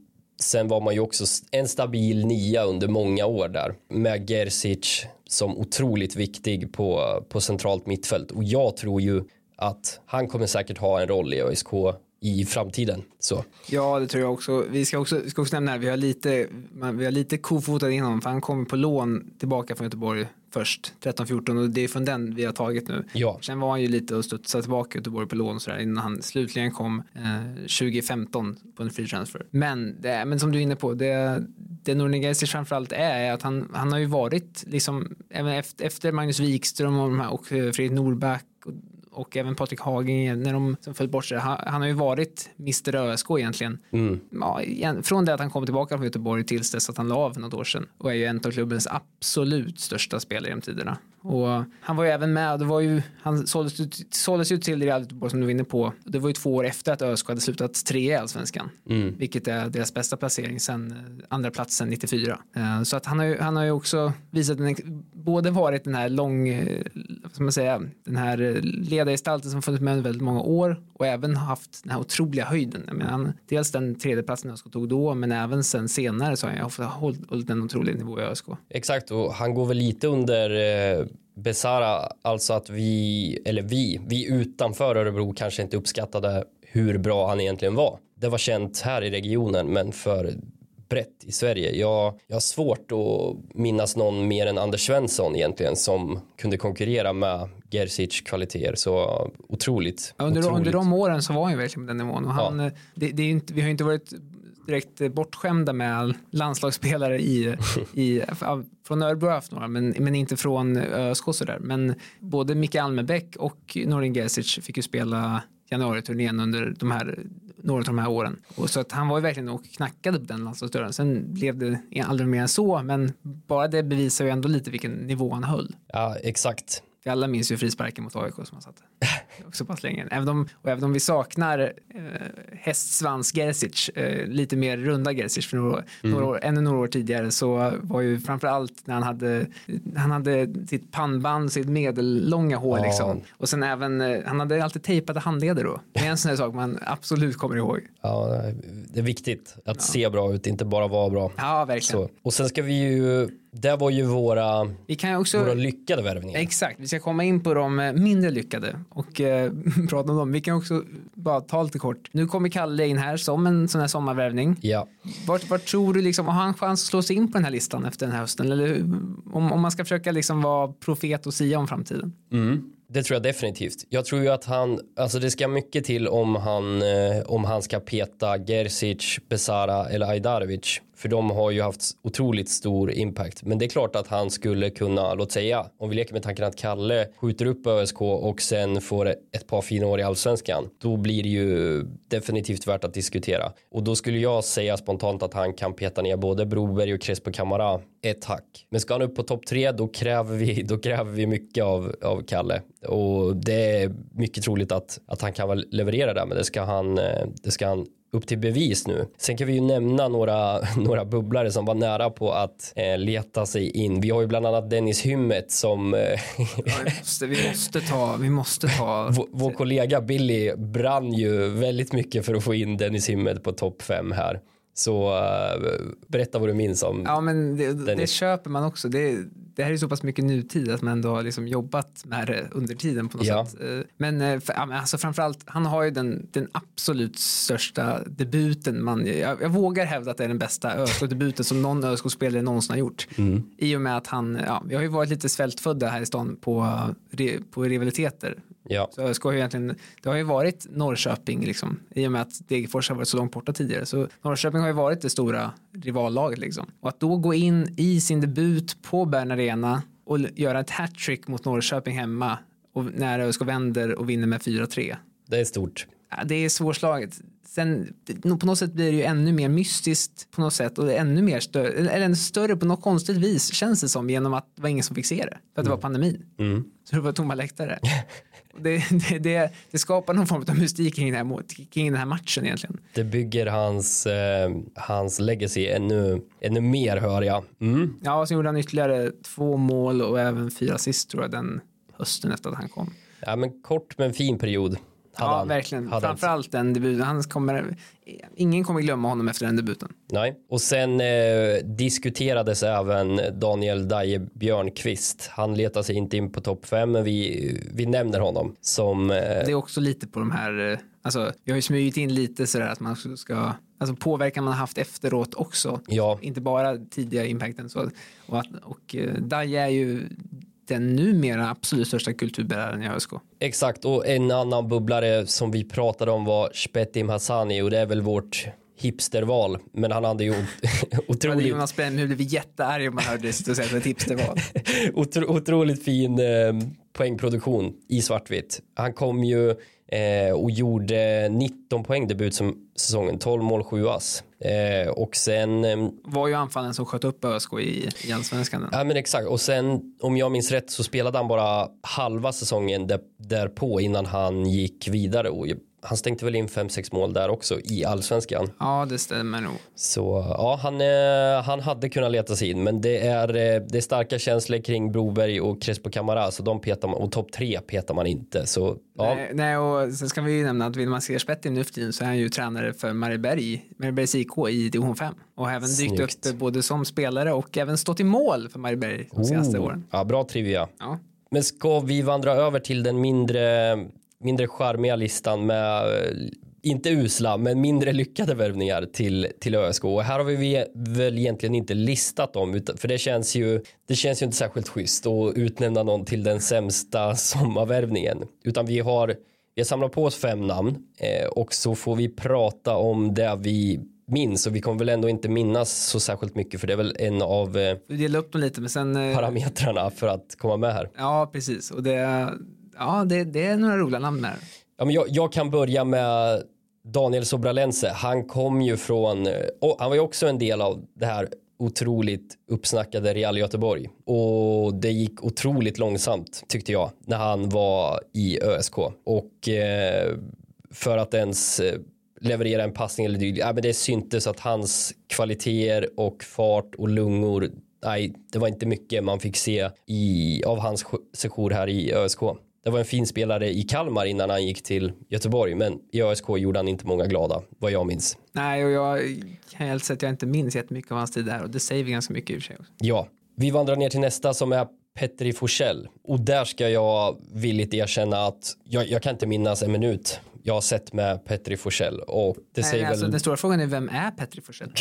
sen var man ju också en stabil nia under många år där med Gerzic som otroligt viktig på, på centralt mittfält och jag tror ju att han kommer säkert ha en roll i ÖSK i framtiden. Så. Ja, det tror jag också. Vi ska också, ska också nämna här, vi har lite, vi har lite kofotat in honom för han kommer på lån tillbaka från Göteborg först, 13-14 och det är från den vi har tagit nu. Ja. Sen var han ju lite och studsade tillbaka Göteborg på lån sådär innan han slutligen kom eh, 2015 på en free transfer. Men, det, men som du är inne på, det, det Nordin framförallt är, är att han, han har ju varit liksom, även efter, efter Magnus Wikström och, och Fredrik Norback och, även Patrik Hagen när de som föll bort sig. Han, han, har ju varit Mr ÖSK egentligen. Mm. Ja, från det att han kom tillbaka från Göteborg tills dess att han la av något år sedan och är ju en av klubbens absolut största spelare genom tiderna. Och han var ju även med, det var ju, han såldes, såldes ju till Real Göteborg som du var inne på. Det var ju två år efter att ÖSK hade slutat tre i allsvenskan. Mm. Vilket är deras bästa placering sen eh, andra platsen 94. Eh, så att han har ju, han har ju också visat en, både varit den här lång, ska man säga, den här eh, ledargestalten som funnits med under väldigt många år och även haft den här otroliga höjden. Jag menar, dels den tredjeplatsen ÖSK tog då, men även sen senare så har han ofta hållit, hållit en otrolig nivå i ÖSK. Exakt, och han går väl lite under eh, Besara, alltså att vi, eller vi, vi utanför Örebro kanske inte uppskattade hur bra han egentligen var. Det var känt här i regionen, men för brett i Sverige. Jag, jag har svårt att minnas någon mer än Anders Svensson egentligen som kunde konkurrera med Gerzic kvaliteter så otroligt. Ja, under, otroligt. under de åren så var han ju verkligen på den nivån och han, eh, det, det är inte, vi har ju inte varit direkt eh, bortskämda med landslagsspelare i, i, från Örebro har haft några, men, men inte från ÖSK sådär. Men både Micke Almebäck och Norin Gerzic fick ju spela januariturnén under de här, några av de här åren. Och så att han var ju verkligen och knackade på den landslagsdörren. Sen blev det aldrig mer än så, men bara det bevisar ju ändå lite vilken nivå han höll. Ja, exakt. Vi alla minns ju frisparken mot AIK som han satte. Så pass länge. Även om, och även om vi saknar eh, hästsvans Gerzic, eh, lite mer runda Gerzic för några, mm. några år, ännu några år tidigare så var ju framför allt när han hade, han hade sitt pannband, sitt medellånga hår ja. liksom. Och sen även, eh, han hade alltid tejpade handleder då. Det är en sån här sak man absolut kommer ihåg. Ja, det är viktigt att ja. se bra ut, inte bara vara bra. Ja, verkligen. Så. Och sen ska vi ju det var ju våra, vi kan också, våra lyckade värvningar. Exakt, vi ska komma in på de eh, mindre lyckade och eh, prata om dem. Vi kan också bara ta lite kort. Nu kommer Kalle in här som en sån här sommarvärvning. Ja. Vart, vart tror du liksom, har han chans att slå sig in på den här listan efter den här hösten? Eller om, om man ska försöka liksom vara profet och sia om framtiden? Mm. Det tror jag definitivt. Jag tror ju att han, alltså det ska mycket till om han, eh, om han ska peta Gerzic, Besara eller Ajdarevic. För de har ju haft otroligt stor impact. Men det är klart att han skulle kunna, låt säga, om vi leker med tanken att Kalle skjuter upp ÖSK och sen får ett par fina år i allsvenskan. Då blir det ju definitivt värt att diskutera. Och då skulle jag säga spontant att han kan peta ner både Broberg och Crespo Camara ett hack. Men ska han upp på topp tre då kräver vi, då kräver vi mycket av, av Kalle. Och det är mycket troligt att, att han kan väl leverera där men det ska han, eh, det ska han upp till bevis nu. Sen kan vi ju nämna några, några bubblare som var nära på att eh, leta sig in. Vi har ju bland annat Dennis Hymmet som... Eh, ja, vi, måste, vi måste ta... Vi måste ta... vår, vår kollega Billy brann ju väldigt mycket för att få in Dennis Hymmet på topp fem här. Så uh, berätta vad du minns om Ja men det, det köper man också. Det, det här är så pass mycket nutid att man ändå har liksom jobbat med det under tiden på något ja. sätt. Eh, men eh, för, alltså framförallt, han har ju den, den absolut största debuten. Man, jag, jag vågar hävda att det är den bästa ÖSK-debuten som någon ÖSK-spelare någonsin har gjort. Mm. I och med att han, ja, vi har ju varit lite svältfödda här i stan på, på rivaliteter. Ja. Så ÖSK har ju egentligen, det har ju varit Norrköping liksom, i och med att Degerfors har varit så långt borta tidigare. Så Norrköping har ju varit det stora rivallaget liksom. Och att då gå in i sin debut på Bern Arena och göra ett hattrick mot Norrköping hemma och när ÖSK vänder och vinner med 4-3. Det är stort. Det är svårslaget. Sen på något sätt blir det ju ännu mer mystiskt på något sätt och ännu mer större, eller ännu större på något konstigt vis känns det som genom att det var ingen som fick se det. För att mm. det var pandemin. Mm. Så det var tomma läktare. det, det, det, det, skapar någon form av mystik kring den, här, kring den här matchen egentligen. Det bygger hans, eh, hans legacy ännu, ännu mer hör jag. Mm. Ja, och så gjorde han ytterligare två mål och även fyra assist tror jag den hösten efter att han kom. Ja, men kort men fin period. Ja, han, verkligen. Framförallt den debuten. Han kommer, ingen kommer glömma honom efter den debuten. Nej, och sen eh, diskuterades även Daniel Daje Björnqvist. Han letar sig inte in på topp fem, men vi, vi nämner honom som... Eh, det är också lite på de här, eh, alltså vi har ju smugit in lite sådär att man ska, alltså påverkan man haft efteråt också. Ja. Inte bara tidiga impacten. Så, och att, och eh, Daje är ju den numera absolut största kulturbäraren i ÖSK. Exakt, och en annan bubblare som vi pratade om var Shpetim Hassani och det är väl vårt hipsterval, men han hade ju otroligt... Jonas Brännhult blev jättearg om man hörde det säga ett hipsterval. Otro, otroligt fin eh, poängproduktion i svartvitt. Han kom ju eh, och gjorde 19 poäng debut som säsongen, 12 mål, 7 ass. Eh, och sen... Eh, var ju anfallen som sköt upp ÖSK i, i allsvenskan. Ja men exakt och sen om jag minns rätt så spelade han bara halva säsongen där, därpå innan han gick vidare och han stänkte väl in 5-6 mål där också i allsvenskan. Ja, det stämmer nog. Så ja, han, eh, han hade kunnat leta sig in, men det är, eh, det är starka känslor kring Broberg och Crespo Camara, så de petar man, och topp tre petar man inte. Så ja, Nej, nej, och sen ska vi ju nämna att Wilman Serspetti nu för tiden så är han ju tränare för Marieberg, Mariebergs IK i division 5 och även dykt Snyggt. upp både som spelare och även stått i mål för Marieberg de senaste Oh, åren. Ja, bra trivia. Ja. Men ska vi vandra över till den mindre, mindre charmiga listan med eh, inte usla, men mindre lyckade värvningar till, till ÖSK. Och här har vi väl egentligen inte listat dem, för det känns, ju, det känns ju inte särskilt schysst att utnämna någon till den sämsta sommarvärvningen. Utan vi har, vi har samlat på oss fem namn eh, och så får vi prata om det vi minns och vi kommer väl ändå inte minnas så särskilt mycket för det är väl en av eh, delar upp dem lite men sen eh, parametrarna för att komma med här. Ja, precis. Och det, ja, det, det är några roliga namn där. Ja, men jag, jag kan börja med Daniel Sobralense. Han kom ju från, eh, och han var ju också en del av det här otroligt uppsnackade Real Göteborg. Och det gick otroligt långsamt tyckte jag när han var i ÖSK. Och eh, för att ens eh, leverera en passning eller dylikt, ja, men det syntes att hans kvaliteter och fart och lungor Nej, det var inte mycket man fick se i, av hans sejour här i ÖSK. Det var en fin spelare i Kalmar innan han gick till Göteborg, men i ÖSK gjorde han inte många glada, vad jag minns. Nej, och jag kan helt säga att jag inte minns jättemycket av hans tid där och det säger vi ganska mycket i och för sig. Också. Ja, vi vandrar ner till nästa som är Petri Forsell och där ska jag villigt erkänna att jag, jag kan inte minnas en minut jag har sett med Petri Forsell och det Nej, säger alltså, väl Den stora frågan är vem är Petri Forsell?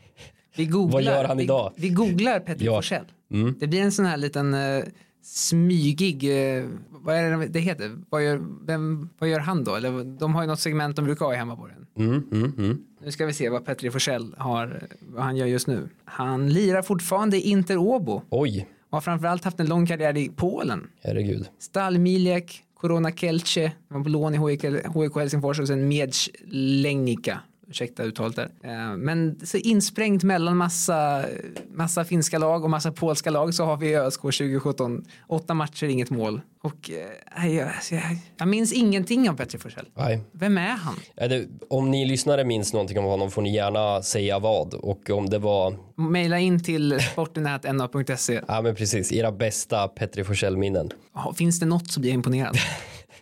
Vi googlar, Vad gör han idag? Vi, vi googlar Petri Ja. Forsell. Mm. Det blir en sån här liten uh, smygig, eh, vad är det det heter? Vad gör, vem, vad gör han då? Eller, de har ju något segment de brukar ha i hemmaborgen. mm, mm, mm. Nu ska vi se vad Petri Forsell har, vad han gör just nu. Han lirar fortfarande i Inter Åbo Oj, och har framförallt haft en lång karriär i Polen. herregud. Stal Corona Kelce, var på lån i HIK, HIK Helsingfors och sen Miedź Legnica. Ursäkta uttalet där. Eh, Men så insprängt mellan massa, massa finska lag och massa polska lag så har vi ÖSK 2017 åtta matcher, inget mål. Och nej, jag, jag, jag minns ingenting av Petri Forsell. Vem är han? Är det, om ni lyssnare minns någonting om honom får ni gärna säga vad och om det var, Maila in till sportnät.na.se. ja men precis, era bästa Petri Forsell-minnen. Finns det något så blir jag imponerad.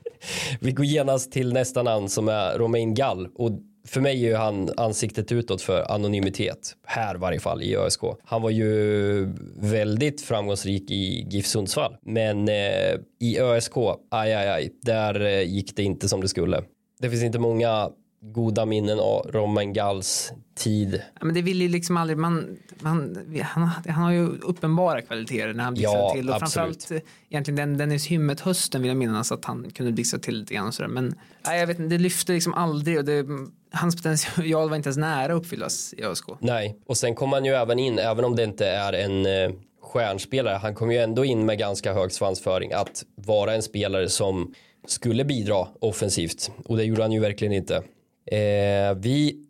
Vi går genast till nästa namn som är Romain Gall och för mig är ju han ansiktet utåt för anonymitet. Här i varje fall i ÖSK. Han var ju väldigt framgångsrik i GIF Sundsvall. Men eh, i ÖSK, aj, aj, aj, där eh, gick det inte som det skulle. Det finns inte många goda minnen av Romain Galls tid. Ja, men det vill ju liksom aldrig, man, man, han, han har ju uppenbara kvaliteter när han blixtrar Ja, till och absolut. framförallt eh, egentligen den Dennis Hymmet hösten vill jag minnas att han kunde blixtra till lite grann och sådär men nej, jag vet inte, det lyfte liksom aldrig och det, hans potential var inte ens nära att uppfyllas i ÖSK. Nej, och sen kom han ju även in, även om det inte är en eh, stjärnspelare, han kom ju ändå in med ganska hög svansföring att vara en spelare som skulle bidra offensivt och det gjorde han ju verkligen inte. Eh, vi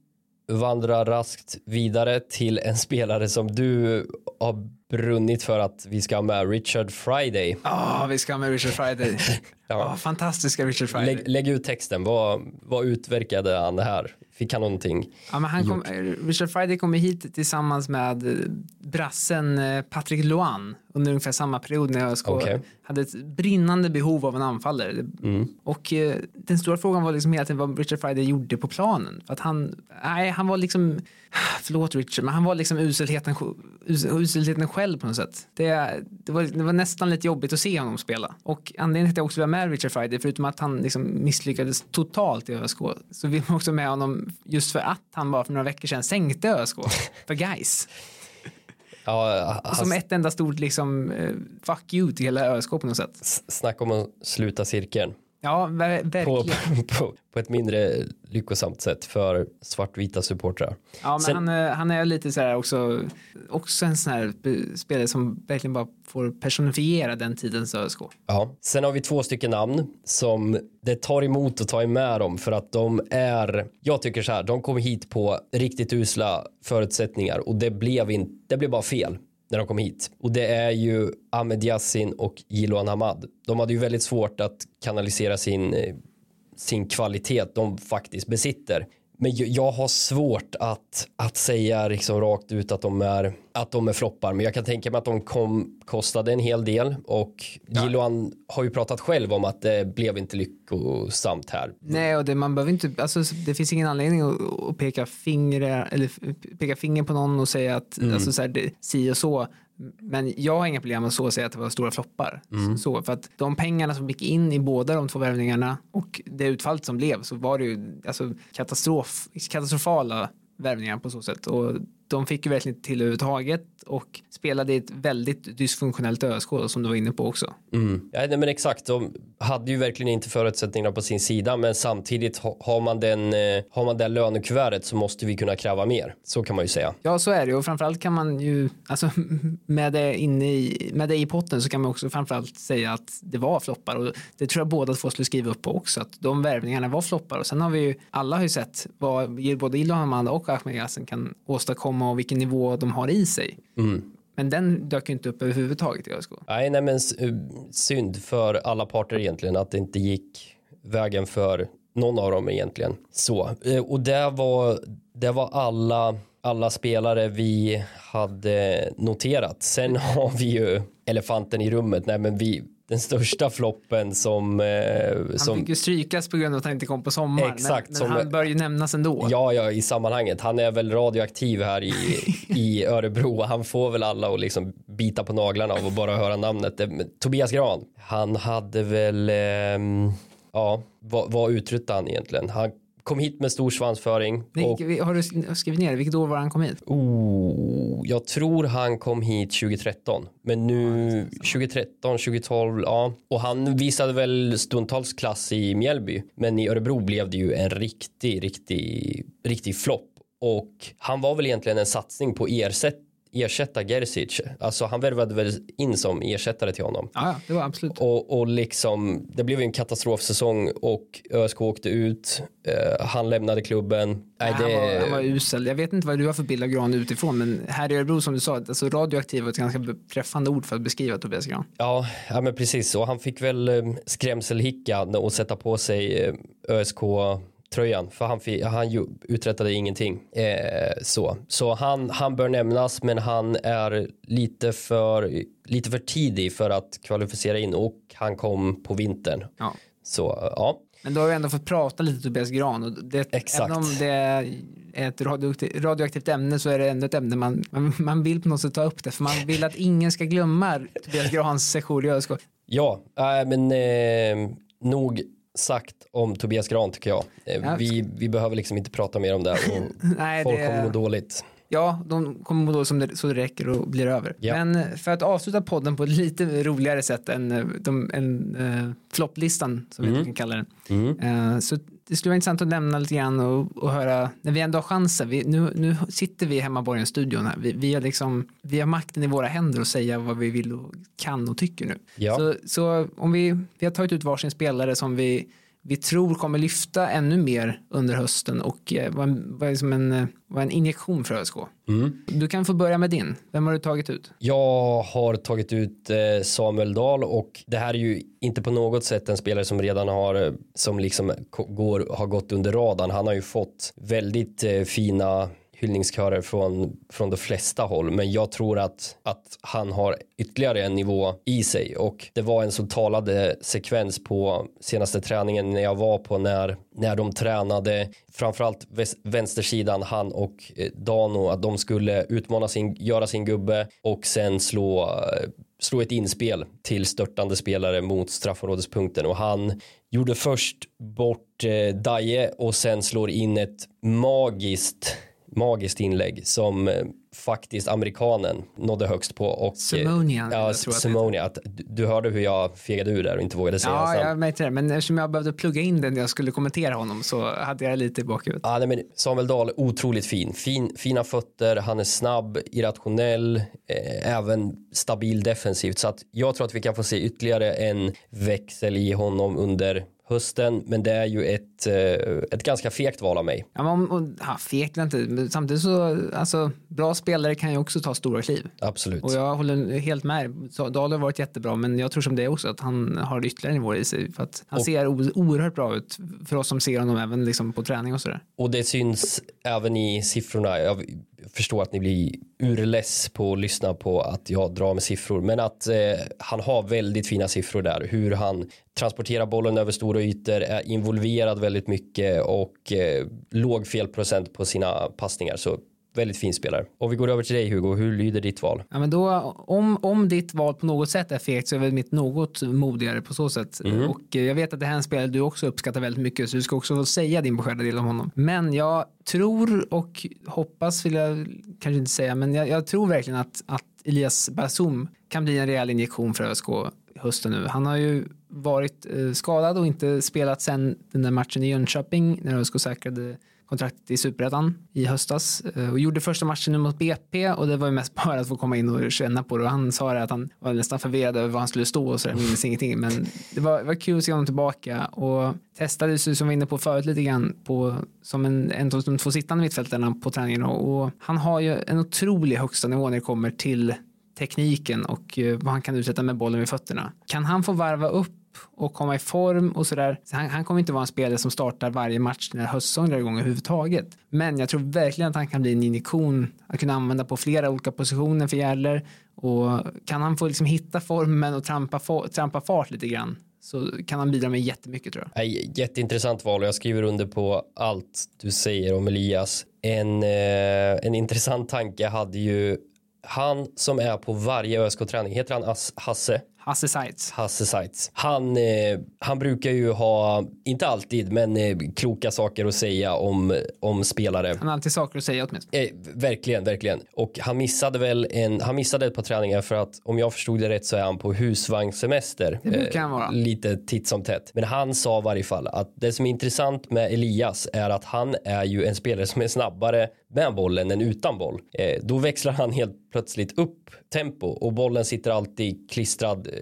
vandrar raskt vidare till en spelare som du har brunnit för att vi ska ha med, Richard Friday. Ja, vi ska ha med Richard Friday. Ja. Ja, fantastiska Richard Friday. Lägg, lägg ut texten, vad, vad utverkade han det här? Fick han någonting? Ja, men han kom, Richard Friday kom hit tillsammans med brassen eh, Patrick Loan under ungefär samma period när ÖSK Okej. hade ett brinnande behov av en anfallare. Mm. Och eh, den stora frågan var liksom hela tiden vad Richard Friday gjorde på planen. För att han, nej, han var liksom, förlåt Richard, men han var liksom uselheten, us- uselheten själv på något sätt. Det, det, var, det var nästan lite jobbigt att se honom spela. Och anledningen till att jag också var med Richard Friday, förutom att han liksom misslyckades totalt i ÖSK, så vill man också med honom just för att han bara för några veckor sedan sänkte ÖSK för guys. Ja, han, Som ett enda stort liksom, eh, fuck you till hela ÖSK på något sätt. snacka om att sluta cirkeln. Ja, ver- på, verkligen. på, på ett mindre lyckosamt sätt för svartvita supportrar. Ja, men Sen- han, eh, han är lite så här också, också en sån här spelare som verkligen bara får personifiera den tidens ÖSK. Ja. Sen har vi två stycken namn som det tar emot att ta med dem för att de är, jag tycker så här, de kom hit på riktigt usla förutsättningar och det blev, in, det blev bara fel när de kom hit. Och det är ju Ahmed Yassin och Jiloan Hamad. De hade ju väldigt svårt att kanalisera sin, eh, sin kvalitet de faktiskt besitter. Men jag- har svårt att, att säga liksom rakt ut att de är, att de är floppar. Men jag kan tänka mig att de kom, kostade en hel del. Och Gilloan har ju pratat själv om att det blev inte lyckosamt här. Nej, och det, man behöver inte, alltså, det finns ingen anledning att, att peka, finger, eller peka finger på någon och säga att alltså, så här, det, si och så. Men jag har inga problem med att så säga att det var stora floppar. Så, för att de pengarna som gick in i båda de två värvningarna och det utfallet som blev så var det ju alltså, katastrof, katastrofala värvningar på så sätt. Och de fick ju verkligen inte till överhuvudtaget och spelade i ett väldigt dysfunktionellt ÖSK som du var inne på också. Mm. Ja, nej, men exakt, de hade ju verkligen inte förutsättningarna på sin sida men samtidigt ha- har man den, eh, har man det lönekuvertet så måste vi kunna kräva mer. Så kan man ju säga. Ja, så är det och framförallt kan man ju, alltså med det inne i, med det i potten så kan man också framförallt säga att det var floppar och det tror jag båda två skulle skriva upp på också, att de värvningarna var floppar och sen har vi ju, alla har ju sett vad både Ilhan Hamada och Ahmed Yassin kan åstadkomma och vilken nivå de har i sig. Men den dök inte upp överhuvudtaget i ÖSK. Nej, nej men eh, synd för alla parter egentligen att det inte gick vägen för någon av dem egentligen. Så, eh, och det var, det var alla, alla spelare vi hade noterat. Sen har vi ju elefanten i rummet. Nej, men vi, den största floppen som... Eh, Han som fick ju strykas på grund av att han inte kom på sommaren, Exakt, men, men han bör ju nämnas ändå. Ja, ja, i sammanhanget. Han är väl radioaktiv här i, i Örebro. Han får väl alla att liksom bita på naglarna av att bara höra namnet. Men Tobias Gran, han hade väl, ehm, ja, vad, vad uträttade han egentligen? Han kom hit med stor svansföring. Och, Nej, har du skrivit ner? Vilket år var han kom hit? oh, jag tror han kom hit 2013. Men nu 2013, 2012, ja. Och han visade väl stundtals klass i Mjällby. Men i Örebro blev det ju en riktig, riktig, riktig flopp. Och han var väl egentligen en satsning på ersätt, ersätta Gerzic. Alltså han värvade väl in som ersättare till honom. Ja, det var absolut. Och, och liksom, det blev ju en katastrofsäsong och ÖSK åkte ut. Eh, han lämnade klubben. Nej, han, det, var, han var usel. Jag vet inte vad du har för bild av Gran utifrån, men här i Örebro som du sa, alltså radioaktiv var ett ganska träffande ord för att beskriva Tobias Gran. Ja, ja men precis. Och han fick väl eh, skrämselhicka och sätta på sig eh, ÖSK-tröjan. För han, han ju, uträttade ingenting. Eh, så så han, han bör nämnas, men han är lite för, lite för tidig för att kvalificera in och han kom på vintern. Ja. Så ja, Men då har vi ändå fått prata lite Tobias Gran och det, Exakt. även om det är ett radioaktivt, radioaktivt ämne så är det ändå ett ämne man, man, vill på något sätt ta upp det för man vill att ingen ska glömma Tobias Grans sejour i ÖSK. ja äh, men eh, nog sagt om Tobias Gran tycker jag. Eh, Ja. vi, vi behöver liksom inte prata mer om det. Nej, folk det- kommer må dåligt. Ja, de kommer må då som det, så det räcker och blir över. Ja. Men för att avsluta podden på ett lite roligare sätt än eh, de, en, uh, flopplistan som Mm. vi kan kalla den. Eh, så det skulle vara intressant att nämna lite grann och, och höra, när vi ändå har chansen, vi, nu, nu sitter vi i Hemmaborgen-studion här, vi, vi, har liksom, vi har makten i våra händer att säga vad vi vill och kan och tycker nu. Ja. Så, så om vi, vi har tagit ut varsin spelare som vi vi tror kommer lyfta ännu mer under hösten och eh, vara en, vara som en, eh, vara en injektion för ÖSK. Du kan få börja med din. Vem har du tagit ut? Jag har tagit ut eh, Samuel Dahl och det här är ju inte på något sätt en spelare som redan har som liksom går, har gått under radarn. Han har ju fått väldigt fina hyllningskörer från, från de flesta håll men jag tror att, att han har ytterligare en nivå i sig. Och det var en så talade sekvens på senaste träningen när jag var på när, när de tränade. Framförallt vänstersidan han och eh, Dano att de skulle utmana sin, göra sin gubbe och sen slå eh, slå ett inspel till störtande spelare mot straffområdespunkten. Och han gjorde först bort eh, Daje och sen slår in ett magiskt magiskt inlägg som eh, faktiskt amerikanen nådde högst på och eh, Simonian, ja, Simonia att du, hörde hur jag fegade ur där och inte vågade säga hans Ja, namn. jag märkte det. Men eftersom jag behövde plugga in den när jag skulle kommentera honom så hade jag lite i bakhuvudet. Ja, nej, men Samuel Dahl, otroligt fin. fin. Fina fötter, han är snabb, irrationell, eh, även stabil defensivt. Så att jag tror att vi kan få se ytterligare en växel i honom under hösten, men det är ju ett, eh, ett ganska fekt val av mig. Ja, men, och, ja, fegt inte, men samtidigt så, alltså, bra spelare kan ju också ta stora kliv. Absolut. Och jag håller helt med. Dahl har varit jättebra, men jag tror som det också att han har ytterligare nivåer i sig. För att han Och- ser oerhört bra ut för oss som ser honom även liksom på träning och sådär. Och det syns även i siffrorna. Jag förstår att ni blir urless på att lyssna på att jag drar med siffror. Men att eh, han har väldigt fina siffror där. Hur han transporterar bollen över stora ytor, är involverad väldigt mycket och eh, låg felprocent på sina passningar. Så väldigt fin spelare. Och vi går över till dig Hugo. Hur lyder ditt val? Ja, men då, om, om ditt val på något sätt är fegt så är väl mitt något modigare på så sätt. Mm. Och eh, jag vet att det här är en spelare du också uppskattar väldigt mycket så du ska också få säga din beskärda del om honom. Men jag tror och hoppas vill jag kanske inte säga men jag, jag tror verkligen att, att Elias Bazoum kan bli en rejäl injektion för ÖSK hösten nu. Han har ju varit eh, skadad och inte spelat sen den där matchen i Jönköping när ÖSK säkrade kontraktet i Superettan i höstas eh, och gjorde första matchen nu mot BP och det var ju mest bara att få komma in och känna på det. Och han sa det att han var nästan förvirrad över var han skulle stå och så där, minns ingenting. Men det var, var kul att se honom tillbaka och testade sig som vi var inne på förut lite grann på som en, en av de två sittande mittfältarna på träningen och, och han har ju en otrolig högsta nivå när det kommer till tekniken och eh, vad han kan uträtta med bollen vid fötterna. Kan han få varva upp och komma i form och sådär. Så han, han kommer inte vara en spelare som startar varje match när höstsäsongen drar igång överhuvudtaget. Men jag tror verkligen att han kan bli en injektion att kunna använda på flera olika positioner för Järler och kan han få liksom hitta formen och trampa, trampa fart lite grann så kan han bidra med jättemycket tror jag. Jätteintressant val och jag skriver under på allt du säger om Elias. En, eh, en intressant tanke hade ju han som är på varje ÖSK-träning, heter han As- Hasse? Hasse Seitz. Hasse Seitz. Han, eh, han brukar ju ha, inte alltid, men eh, kloka saker att säga om, om spelare. Han har alltid saker att säga åtminstone. Eh, verkligen, verkligen. Och han missade väl en, han missade ett par träningar för att om jag förstod det rätt så är han på husvagnssemester. Det brukar han vara. Lite titt som tätt. Men han sa i varje fall att det som är intressant med Elias är att han är ju en spelare som är snabbare med bollen än utan boll. Eh, då växlar han helt plötsligt upp tempo och bollen sitter alltid klistrad eh,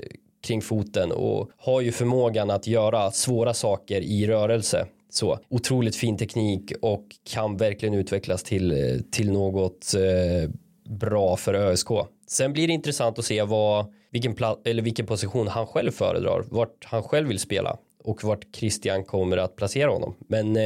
kring foten och har ju förmågan att göra svåra saker i rörelse. Så otroligt fin teknik och kan verkligen utvecklas till, eh, till något eh, bra för ÖSK. Sen blir det intressant att se vad, vilken, pla- eller vilken position han själv föredrar, vart han själv vill spela och vart Christian kommer att placera honom. Men eh,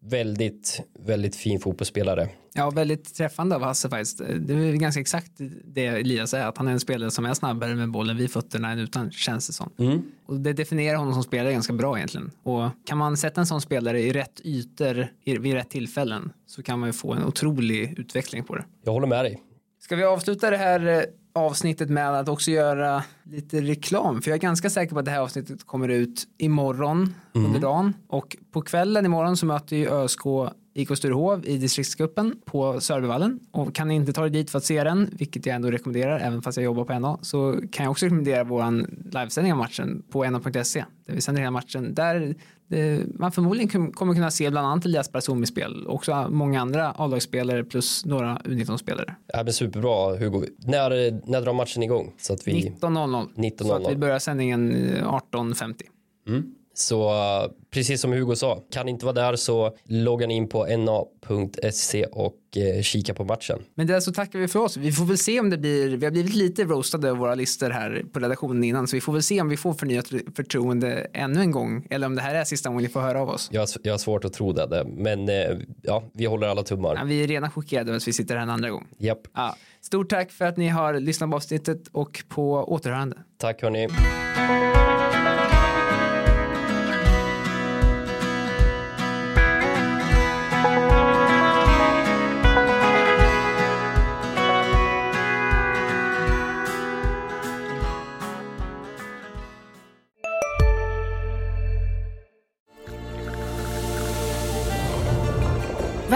väldigt, väldigt fin fotbollsspelare. Ja, väldigt träffande av Hasse faktiskt. Det är ganska exakt det Elias är, att han är en spelare som är snabbare med bollen vid fötterna än utan, känns det som. Mm. Och det definierar honom som spelare ganska bra egentligen. Och kan man sätta en sån spelare i rätt ytor i- vid rätt tillfällen så kan man ju få en otrolig utveckling på det. Jag håller med dig. Ska vi avsluta det här eh, avsnittet med att också göra lite reklam? För jag är ganska säker på att det här avsnittet kommer ut imorgon under dagen. Och på kvällen imorgon så möter ju ÖSK IK Sturehov i distriktscupen på Sörbyvallen. Och kan ni inte ta er dit för att se den, vilket jag ändå rekommenderar, även fast jag jobbar på NA, så kan jag också rekommendera våran livesändning av matchen på na.se, där vi sänder hela matchen. Där man förmodligen kom- kommer kunna se bland annat Elias Brazoum i spel, också många andra A-lagsspelare plus några U19-spelare. Ja, men superbra Hugo. När, när drar matchen igång? Så att vi... 19.00. 19.00. Så att vi börjar sändningen eh, 18.50. Så precis som Hugo sa, kan inte vara där så loggar in på na.se och uh, kika på matchen. Men det så tackar vi för oss. Vi får väl se om det blir, vi har blivit lite roastade av våra listor här på redaktionen innan, så vi får väl se om vi får förnyat förtroende ännu en gång, eller om det här är sista gången ni får höra av oss. Jag har, jag har svårt att tro det, men uh, ja, vi håller alla Ja, tummar. vi är redan chockerade att vi sitter här en andra gång. Japp, Ja. Stort tack för att ni har lyssnat på avsnittet och på återhörande. tack hörni.